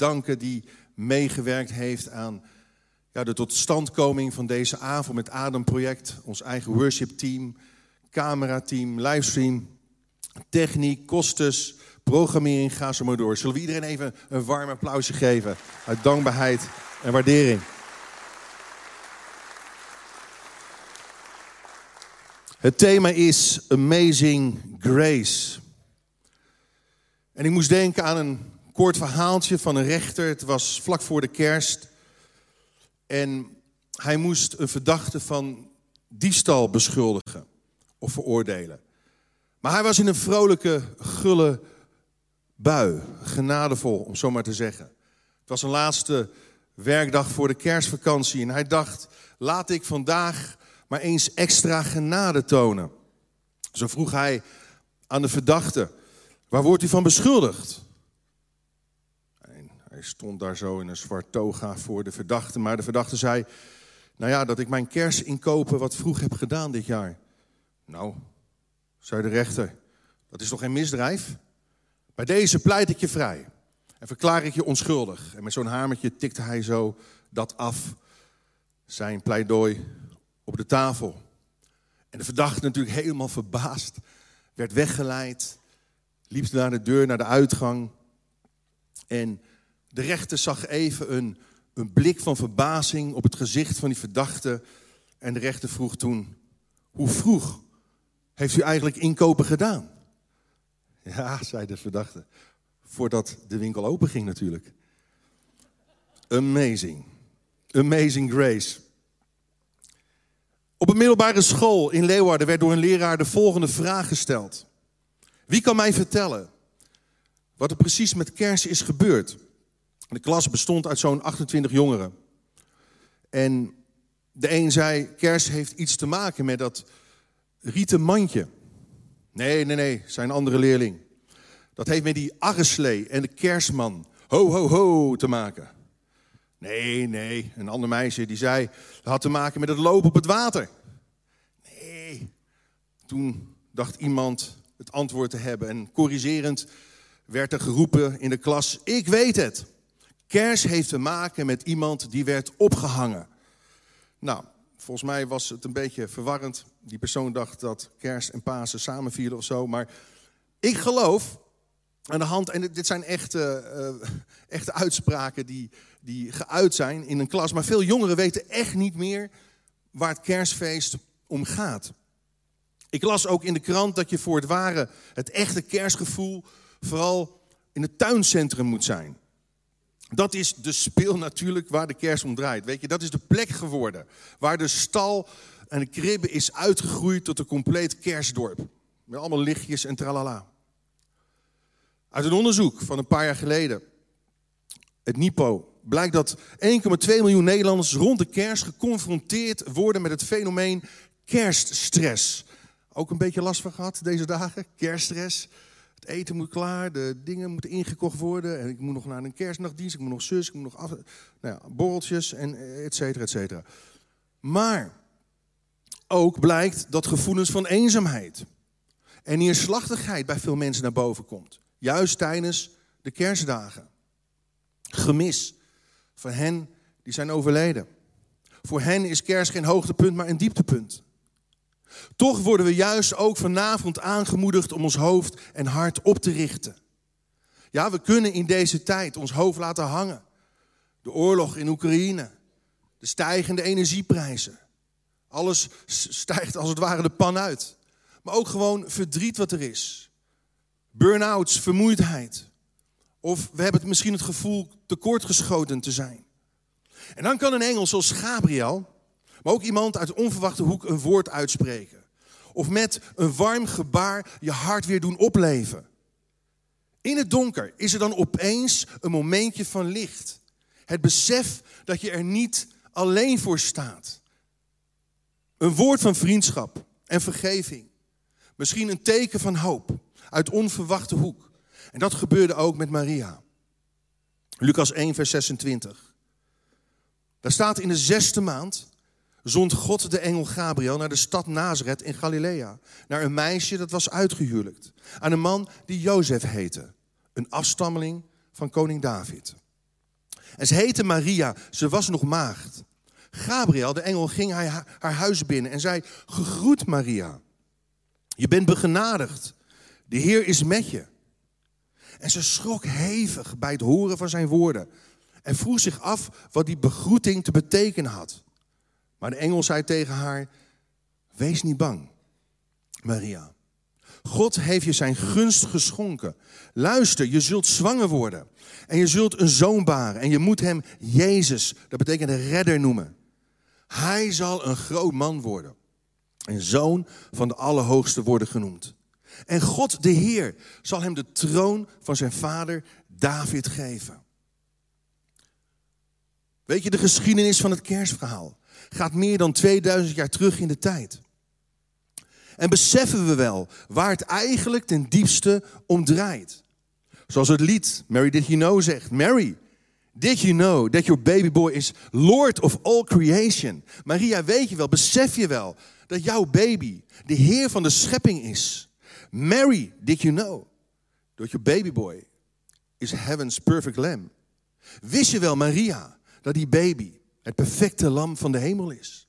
bedanken die meegewerkt heeft aan ja, de totstandkoming van deze avond met Adam Project. Ons eigen worship team, camerateam, livestream, techniek, kostes, programmering, ga zo maar door. Zullen we iedereen even een warm applausje geven uit dankbaarheid en waardering. Het thema is Amazing Grace. En ik moest denken aan een kort verhaaltje van een rechter. Het was vlak voor de kerst. En hij moest een verdachte van diefstal beschuldigen of veroordelen. Maar hij was in een vrolijke, gulle bui, genadevol om zo maar te zeggen. Het was een laatste werkdag voor de kerstvakantie en hij dacht: laat ik vandaag maar eens extra genade tonen. Zo vroeg hij aan de verdachte: waar wordt u van beschuldigd? Hij stond daar zo in een zwart toga voor de verdachte, maar de verdachte zei: Nou ja, dat ik mijn kersinkopen wat vroeg heb gedaan dit jaar. Nou, zei de rechter, dat is toch geen misdrijf? Bij deze pleit ik je vrij en verklaar ik je onschuldig. En met zo'n hamertje tikte hij zo dat af, zijn pleidooi op de tafel. En de verdachte natuurlijk helemaal verbaasd, werd weggeleid, liep naar de deur, naar de uitgang. En de rechter zag even een, een blik van verbazing op het gezicht van die verdachte. En de rechter vroeg toen, hoe vroeg heeft u eigenlijk inkopen gedaan? Ja, zei de verdachte. Voordat de winkel open ging natuurlijk. Amazing. Amazing grace. Op een middelbare school in Leeuwarden werd door een leraar de volgende vraag gesteld. Wie kan mij vertellen wat er precies met kerst is gebeurd? De klas bestond uit zo'n 28 jongeren. En de een zei, kerst heeft iets te maken met dat rieten mandje. Nee, nee, nee, zijn andere leerling. Dat heeft met die arreslee en de kerstman, ho, ho, ho, te maken. Nee, nee, een ander meisje die zei, dat had te maken met het lopen op het water. Nee, toen dacht iemand het antwoord te hebben en corrigerend werd er geroepen in de klas, ik weet het. Kers heeft te maken met iemand die werd opgehangen. Nou, volgens mij was het een beetje verwarrend. Die persoon dacht dat kers en Pasen samenvielen of zo. Maar ik geloof aan de hand, en dit zijn echte, uh, echte uitspraken die, die geuit zijn in een klas. Maar veel jongeren weten echt niet meer waar het kerstfeest om gaat. Ik las ook in de krant dat je voor het ware, het echte kerstgevoel, vooral in het tuincentrum moet zijn. Dat is de speel natuurlijk waar de kerst om draait. Weet je, dat is de plek geworden waar de stal en de kribbe is uitgegroeid tot een compleet kerstdorp. Met allemaal lichtjes en tralala. Uit een onderzoek van een paar jaar geleden, het NIPO, blijkt dat 1,2 miljoen Nederlanders rond de kerst geconfronteerd worden met het fenomeen kerststress. Ook een beetje last van gehad deze dagen, kerststress. Het eten moet klaar, de dingen moeten ingekocht worden. En ik moet nog naar een kerstnachtdienst, ik moet nog zus, ik moet nog af, nou ja, borreltjes en et cetera, et cetera. Maar ook blijkt dat gevoelens van eenzaamheid en neerslachtigheid bij veel mensen naar boven komt. Juist tijdens de kerstdagen. Gemis van hen die zijn overleden. Voor hen is kerst geen hoogtepunt, maar een dieptepunt. Toch worden we juist ook vanavond aangemoedigd om ons hoofd en hart op te richten. Ja, we kunnen in deze tijd ons hoofd laten hangen. De oorlog in Oekraïne, de stijgende energieprijzen. Alles stijgt als het ware de pan uit. Maar ook gewoon verdriet wat er is. Burn-outs, vermoeidheid. Of we hebben misschien het gevoel tekortgeschoten te zijn. En dan kan een engel zoals Gabriel maar ook iemand uit onverwachte hoek een woord uitspreken. Of met een warm gebaar je hart weer doen opleven. In het donker is er dan opeens een momentje van licht. Het besef dat je er niet alleen voor staat. Een woord van vriendschap en vergeving. Misschien een teken van hoop uit onverwachte hoek. En dat gebeurde ook met Maria. Lucas 1, vers 26. Daar staat in de zesde maand zond God de engel Gabriel naar de stad Nazareth in Galilea. Naar een meisje dat was uitgehuwelijkt. Aan een man die Jozef heette. Een afstammeling van koning David. En ze heette Maria, ze was nog maagd. Gabriel, de engel, ging haar, haar huis binnen en zei: Gegroet Maria, je bent begenadigd. De Heer is met je. En ze schrok hevig bij het horen van zijn woorden en vroeg zich af wat die begroeting te betekenen had. Maar de engel zei tegen haar: Wees niet bang, Maria. God heeft je zijn gunst geschonken. Luister, je zult zwanger worden. En je zult een zoon baren. En je moet hem Jezus, dat betekent de redder noemen. Hij zal een groot man worden. En zoon van de Allerhoogste worden genoemd. En God de Heer zal hem de troon van zijn vader David geven. Weet je, de geschiedenis van het kerstverhaal gaat meer dan 2000 jaar terug in de tijd. En beseffen we wel waar het eigenlijk ten diepste om draait. Zoals het lied Mary Did You Know zegt. Mary, did you know that your baby boy is Lord of all creation? Maria, weet je wel, besef je wel dat jouw baby de Heer van de schepping is? Mary, did you know that your baby boy is heaven's perfect lamb? Wist je wel, Maria, dat die baby het perfecte lam van de hemel is?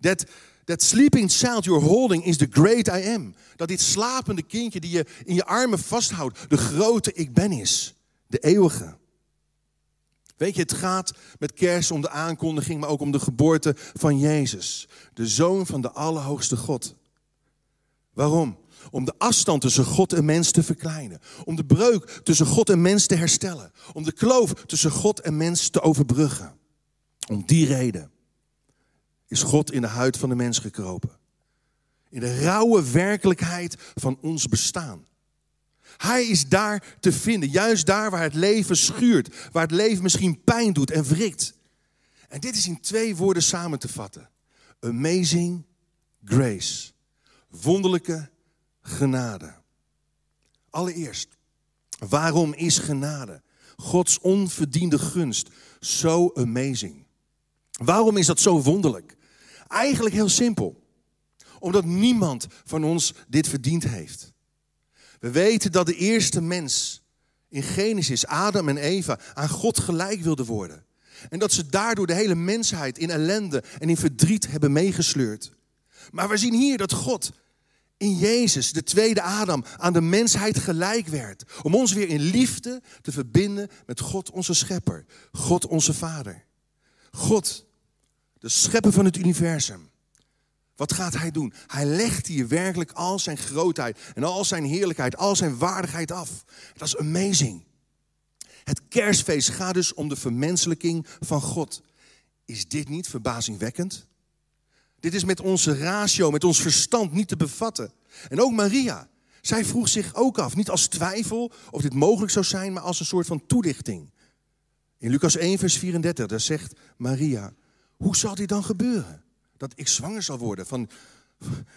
Dat That sleeping child you're holding is the great I am. Dat dit slapende kindje die je in je armen vasthoudt, de grote ik ben is. De eeuwige. Weet je, het gaat met kerst om de aankondiging, maar ook om de geboorte van Jezus. De zoon van de Allerhoogste God. Waarom? Om de afstand tussen God en mens te verkleinen. Om de breuk tussen God en mens te herstellen. Om de kloof tussen God en mens te overbruggen. Om die reden is God in de huid van de mens gekropen. In de rauwe werkelijkheid van ons bestaan. Hij is daar te vinden, juist daar waar het leven schuurt, waar het leven misschien pijn doet en wrikt. En dit is in twee woorden samen te vatten. Amazing grace. Wonderlijke genade. Allereerst, waarom is genade? Gods onverdiende gunst zo amazing. Waarom is dat zo wonderlijk? Eigenlijk heel simpel. Omdat niemand van ons dit verdiend heeft. We weten dat de eerste mens in Genesis, Adam en Eva, aan God gelijk wilden worden. En dat ze daardoor de hele mensheid in ellende en in verdriet hebben meegesleurd. Maar we zien hier dat God in Jezus, de tweede Adam, aan de mensheid gelijk werd. Om ons weer in liefde te verbinden met God onze schepper, God onze Vader. God de schepper van het universum. Wat gaat hij doen? Hij legt hier werkelijk al zijn grootheid en al zijn heerlijkheid, al zijn waardigheid af. Dat is amazing. Het kerstfeest gaat dus om de vermenselijking van God. Is dit niet verbazingwekkend? Dit is met onze ratio, met ons verstand niet te bevatten. En ook Maria, zij vroeg zich ook af, niet als twijfel of dit mogelijk zou zijn, maar als een soort van toelichting. In Lucas 1, vers 34, daar zegt Maria, hoe zal dit dan gebeuren? Dat ik zwanger zal worden van,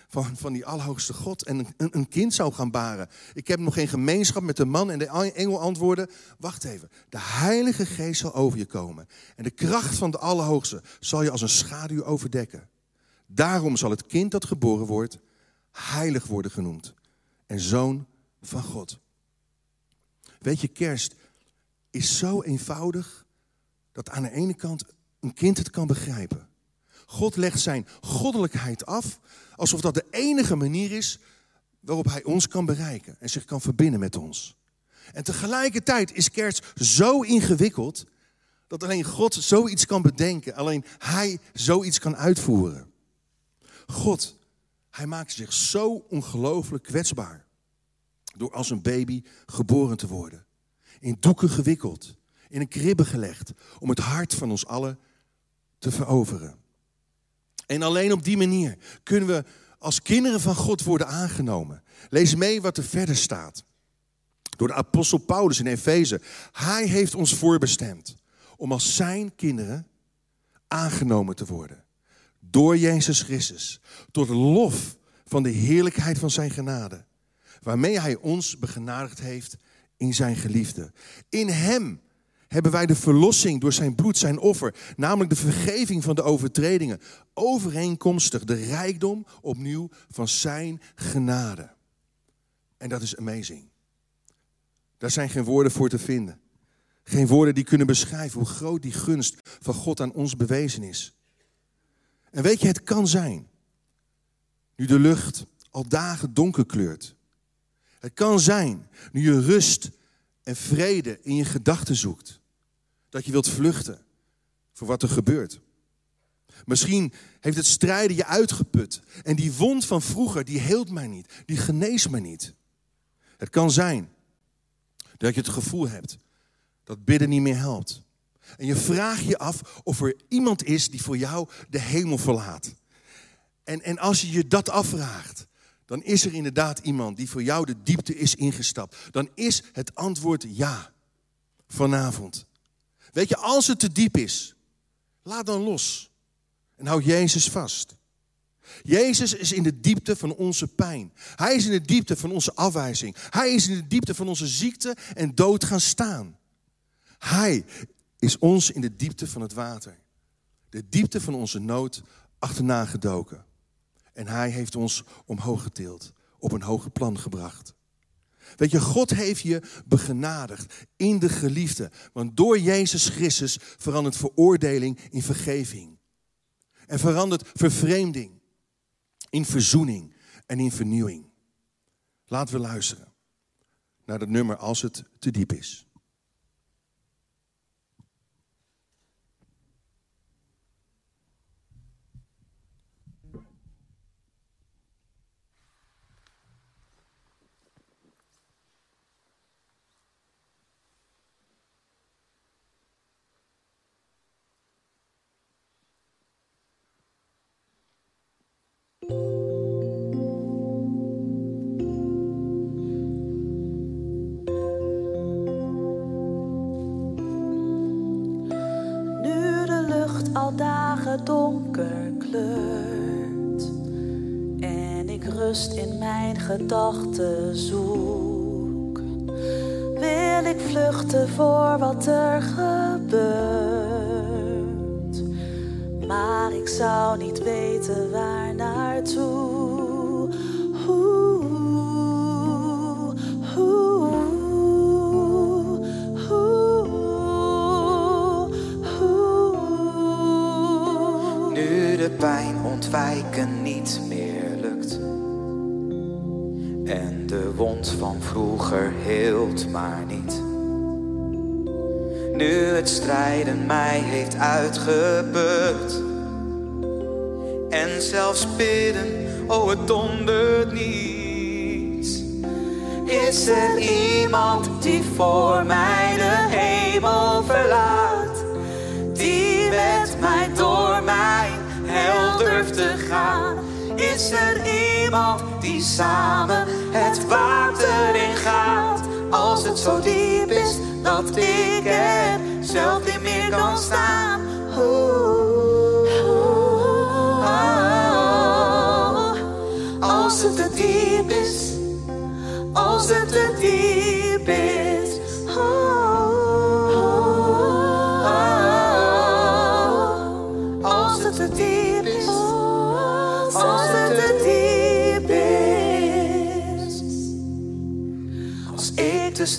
van, van die Allerhoogste God en een, een kind zou gaan baren. Ik heb nog geen gemeenschap met de man en de engel antwoorden. Wacht even, de Heilige Geest zal over je komen. En de kracht van de Allerhoogste zal je als een schaduw overdekken. Daarom zal het kind dat geboren wordt heilig worden genoemd. En zoon van God. Weet je, kerst is zo eenvoudig dat aan de ene kant een kind het kan begrijpen. God legt zijn goddelijkheid af alsof dat de enige manier is waarop hij ons kan bereiken en zich kan verbinden met ons. En tegelijkertijd is kerst zo ingewikkeld dat alleen God zoiets kan bedenken, alleen hij zoiets kan uitvoeren. God, hij maakt zich zo ongelooflijk kwetsbaar door als een baby geboren te worden, in doeken gewikkeld, in een kribbe gelegd, om het hart van ons allen te veroveren. En alleen op die manier kunnen we als kinderen van God worden aangenomen. Lees mee wat er verder staat. Door de apostel Paulus in Efeze. Hij heeft ons voorbestemd om als zijn kinderen aangenomen te worden. Door Jezus Christus. Tot lof van de heerlijkheid van zijn genade. Waarmee hij ons begenadigd heeft in zijn geliefde. In hem hebben wij de verlossing door zijn bloed, zijn offer, namelijk de vergeving van de overtredingen, overeenkomstig de rijkdom opnieuw van zijn genade. En dat is amazing. Daar zijn geen woorden voor te vinden. Geen woorden die kunnen beschrijven hoe groot die gunst van God aan ons bewezen is. En weet je, het kan zijn, nu de lucht al dagen donker kleurt. Het kan zijn, nu je rust en vrede in je gedachten zoekt, dat je wilt vluchten voor wat er gebeurt. Misschien heeft het strijden je uitgeput en die wond van vroeger, die heelt mij niet, die geneest mij niet. Het kan zijn dat je het gevoel hebt dat bidden niet meer helpt. En je vraagt je af of er iemand is die voor jou de hemel verlaat. En, en als je je dat afvraagt, dan is er inderdaad iemand die voor jou de diepte is ingestapt. Dan is het antwoord ja. Vanavond. Weet je, als het te diep is, laat dan los. En hou Jezus vast. Jezus is in de diepte van onze pijn. Hij is in de diepte van onze afwijzing. Hij is in de diepte van onze ziekte en dood gaan staan. Hij is ons in de diepte van het water, de diepte van onze nood achterna gedoken. En hij heeft ons omhoog getild, op een hoger plan gebracht. Weet je, God heeft je begenadigd in de geliefde. Want door Jezus Christus verandert veroordeling in vergeving. En verandert vervreemding in verzoening en in vernieuwing. Laten we luisteren naar het nummer als het te diep is. Mijn gedachten zoek, wil ik vluchten voor wat er gebeurt, maar ik zou niet weten waar naartoe. pijn ontwijken niet meer lukt. En de wond van vroeger heelt maar niet. Nu het strijden mij heeft uitgeput. En zelfs bidden, oh het dondert niet. Is er iemand die voor mij de hemel verlaat? Die met mij door mij hel durft te gaan? Is er iemand die samen het water ingaat? Als het zo diep is dat ik er zelf niet meer kan staan. Als het te diep is, als het te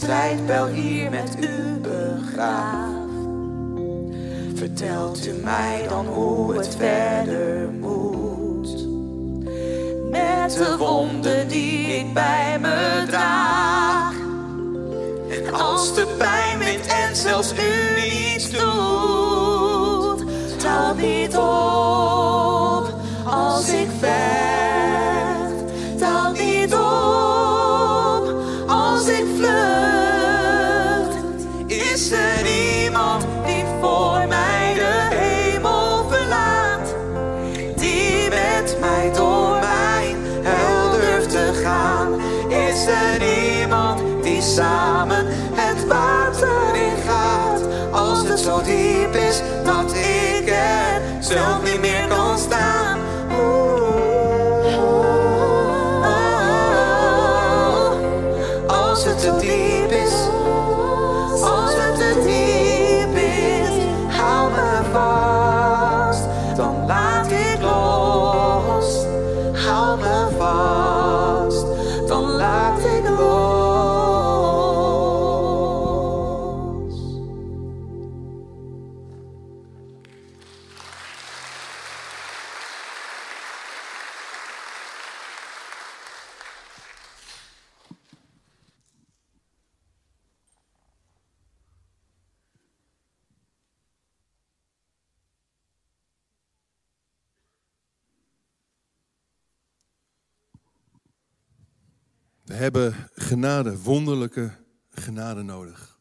strijdbel hier met u begraaf. Vertelt u mij dan hoe het verder moet. Met de wonden die ik bij me draag. En als de pijn wint en zelfs u zelf niet meer kan staan. Als het te hebben genade, wonderlijke genade nodig.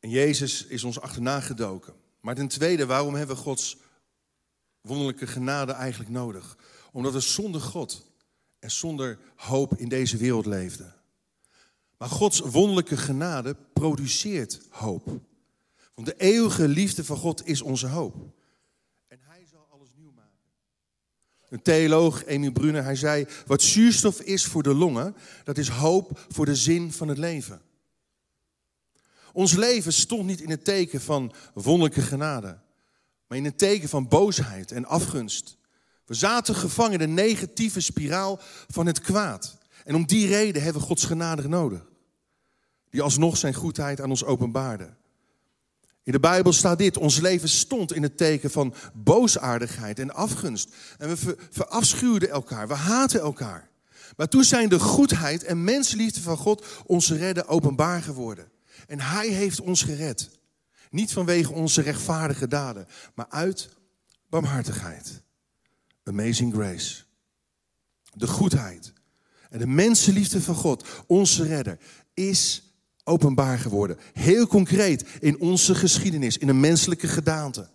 En Jezus is ons achterna gedoken. Maar ten tweede, waarom hebben we Gods wonderlijke genade eigenlijk nodig? Omdat we zonder God en zonder hoop in deze wereld leefden. Maar Gods wonderlijke genade produceert hoop. Want de eeuwige liefde van God is onze hoop. En hij zal alles nieuw maken. Een theoloog, Amy Brunner, hij zei: Wat zuurstof is voor de longen, dat is hoop voor de zin van het leven. Ons leven stond niet in het teken van wonderlijke genade, maar in het teken van boosheid en afgunst. We zaten gevangen in de negatieve spiraal van het kwaad. En om die reden hebben we Gods genade nodig. Die alsnog zijn goedheid aan ons openbaarde. In de Bijbel staat dit: ons leven stond in het teken van boosaardigheid en afgunst. En we verafschuwden elkaar, we haten elkaar. Maar toen zijn de goedheid en mensenliefde van God onze redden openbaar geworden. En Hij heeft ons gered. Niet vanwege onze rechtvaardige daden, maar uit barmhartigheid. Amazing grace. De goedheid en de mensenliefde van God, onze redder, is openbaar geworden. Heel concreet in onze geschiedenis, in een menselijke gedaante.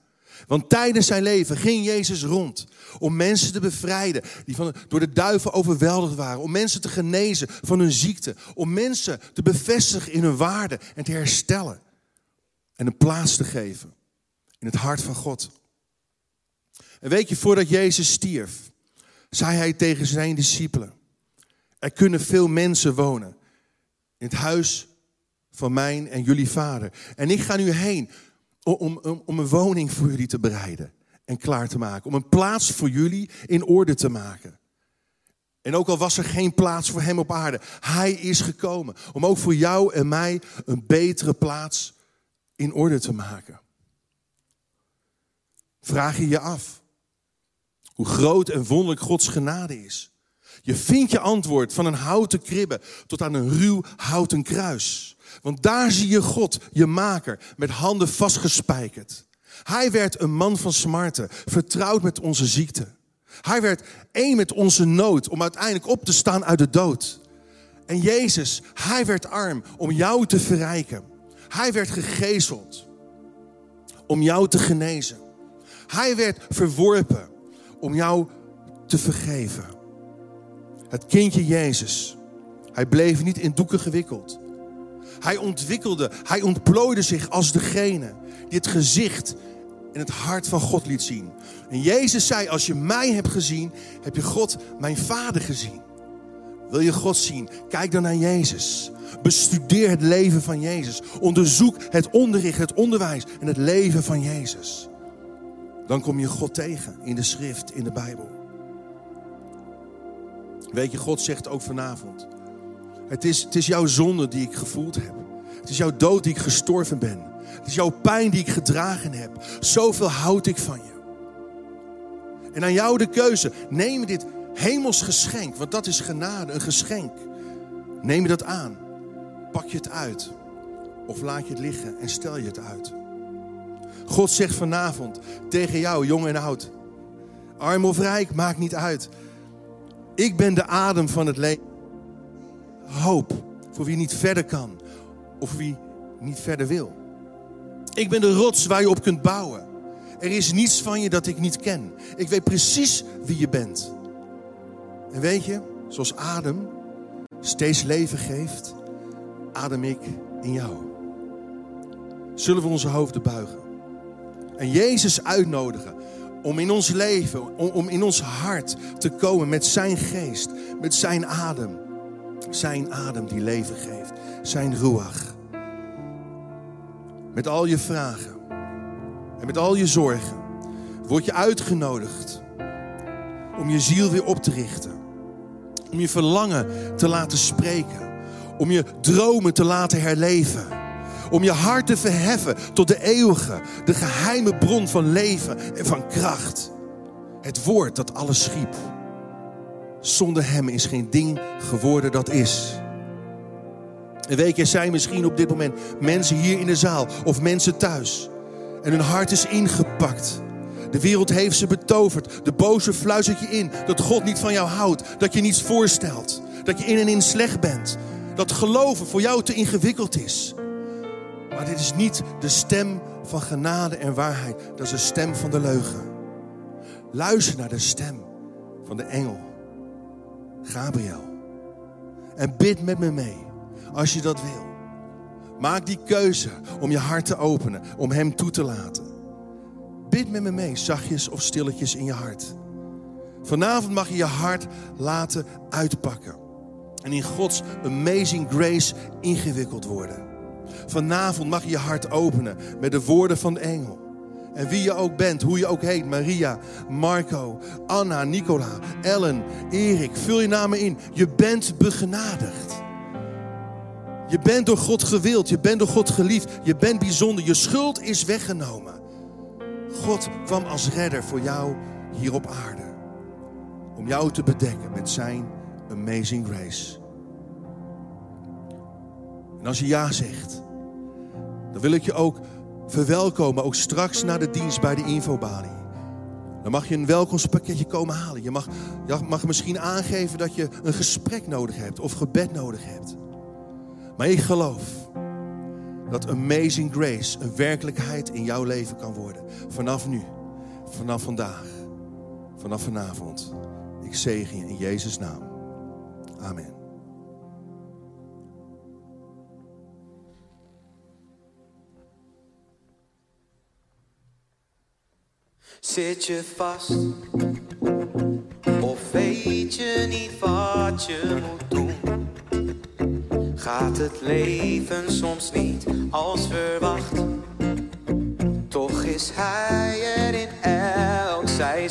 Want tijdens zijn leven ging Jezus rond om mensen te bevrijden die van, door de duivel overweldigd waren. Om mensen te genezen van hun ziekte. Om mensen te bevestigen in hun waarde en te herstellen. En een plaats te geven in het hart van God. En weet je, voordat Jezus stierf, zei hij tegen zijn discipelen: Er kunnen veel mensen wonen in het huis van mijn en jullie vader. En ik ga nu heen om, om, om een woning voor jullie te bereiden en klaar te maken. Om een plaats voor jullie in orde te maken. En ook al was er geen plaats voor hem op aarde, hij is gekomen om ook voor jou en mij een betere plaats in orde te maken. Vraag je je af hoe groot en wonderlijk Gods genade is. Je vindt je antwoord van een houten kribbe tot aan een ruw houten kruis. Want daar zie je God, je maker, met handen vastgespijkerd. Hij werd een man van smarten, vertrouwd met onze ziekte. Hij werd één met onze nood om uiteindelijk op te staan uit de dood. En Jezus, hij werd arm om jou te verrijken. Hij werd gegezeld om jou te genezen. Hij werd verworpen om jou te vergeven. Het kindje Jezus, hij bleef niet in doeken gewikkeld. Hij ontwikkelde, hij ontplooide zich als degene die het gezicht en het hart van God liet zien. En Jezus zei, als je mij hebt gezien, heb je God, mijn Vader, gezien. Wil je God zien? Kijk dan naar Jezus. Bestudeer het leven van Jezus. Onderzoek het onderricht, het onderwijs en het leven van Jezus. Dan kom je God tegen in de schrift, in de Bijbel. Weet je, God zegt ook vanavond. Het is, het is jouw zonde die ik gevoeld heb. Het is jouw dood die ik gestorven ben. Het is jouw pijn die ik gedragen heb. Zoveel houd ik van je. En aan jou de keuze. Neem dit hemels geschenk, want dat is genade, een geschenk. Neem je dat aan. Pak je het uit. Of laat je het liggen en stel je het uit. God zegt vanavond tegen jou, jong en oud. Arm of rijk, maakt niet uit. Ik ben de adem van het leven. Hoop voor wie niet verder kan of wie niet verder wil. Ik ben de rots waar je op kunt bouwen. Er is niets van je dat ik niet ken. Ik weet precies wie je bent. En weet je, zoals adem steeds leven geeft, adem ik in jou. Zullen we onze hoofden buigen en Jezus uitnodigen om in ons leven, om, om in ons hart te komen met zijn geest, met zijn adem. Zijn adem die leven geeft, zijn ruach. Met al je vragen en met al je zorgen word je uitgenodigd om je ziel weer op te richten. Om je verlangen te laten spreken. Om je dromen te laten herleven. Om je hart te verheffen tot de eeuwige, de geheime bron van leven en van kracht. Het woord dat alles schiep. Zonder hem is geen ding geworden dat is. En weet je, er zijn misschien op dit moment mensen hier in de zaal of mensen thuis. En hun hart is ingepakt. De wereld heeft ze betoverd. De boze fluistert je in dat God niet van jou houdt. Dat je niets voorstelt. Dat je in en in slecht bent. Dat geloven voor jou te ingewikkeld is. Maar dit is niet de stem van genade en waarheid. Dat is de stem van de leugen. Luister naar de stem van de engel. Gabriel. En bid met me mee. Als je dat wil. Maak die keuze om je hart te openen. Om hem toe te laten. Bid met me mee, zachtjes of stilletjes in je hart. Vanavond mag je je hart laten uitpakken. En in Gods amazing grace ingewikkeld worden. Vanavond mag je je hart openen met de woorden van de engel. En wie je ook bent, hoe je ook heet, Maria, Marco, Anna, Nicola, Ellen, Erik, vul je namen in. Je bent begenadigd. Je bent door God gewild, je bent door God geliefd, je bent bijzonder, je schuld is weggenomen. God kwam als redder voor jou hier op aarde. Om jou te bedekken met zijn amazing grace. En als je ja zegt, dan wil ik je ook verwelkomen, ook straks na de dienst bij de infobalie. Dan mag je een welkomstpakketje komen halen. Je mag, je mag misschien aangeven dat je een gesprek nodig hebt of gebed nodig hebt. Maar ik geloof dat amazing grace een werkelijkheid in jouw leven kan worden. Vanaf nu, vanaf vandaag, vanaf vanavond. Ik zegen je in Jezus' naam. Amen. Zit je vast? Of weet je niet wat je moet doen? Gaat het leven soms niet als verwacht? Toch is hij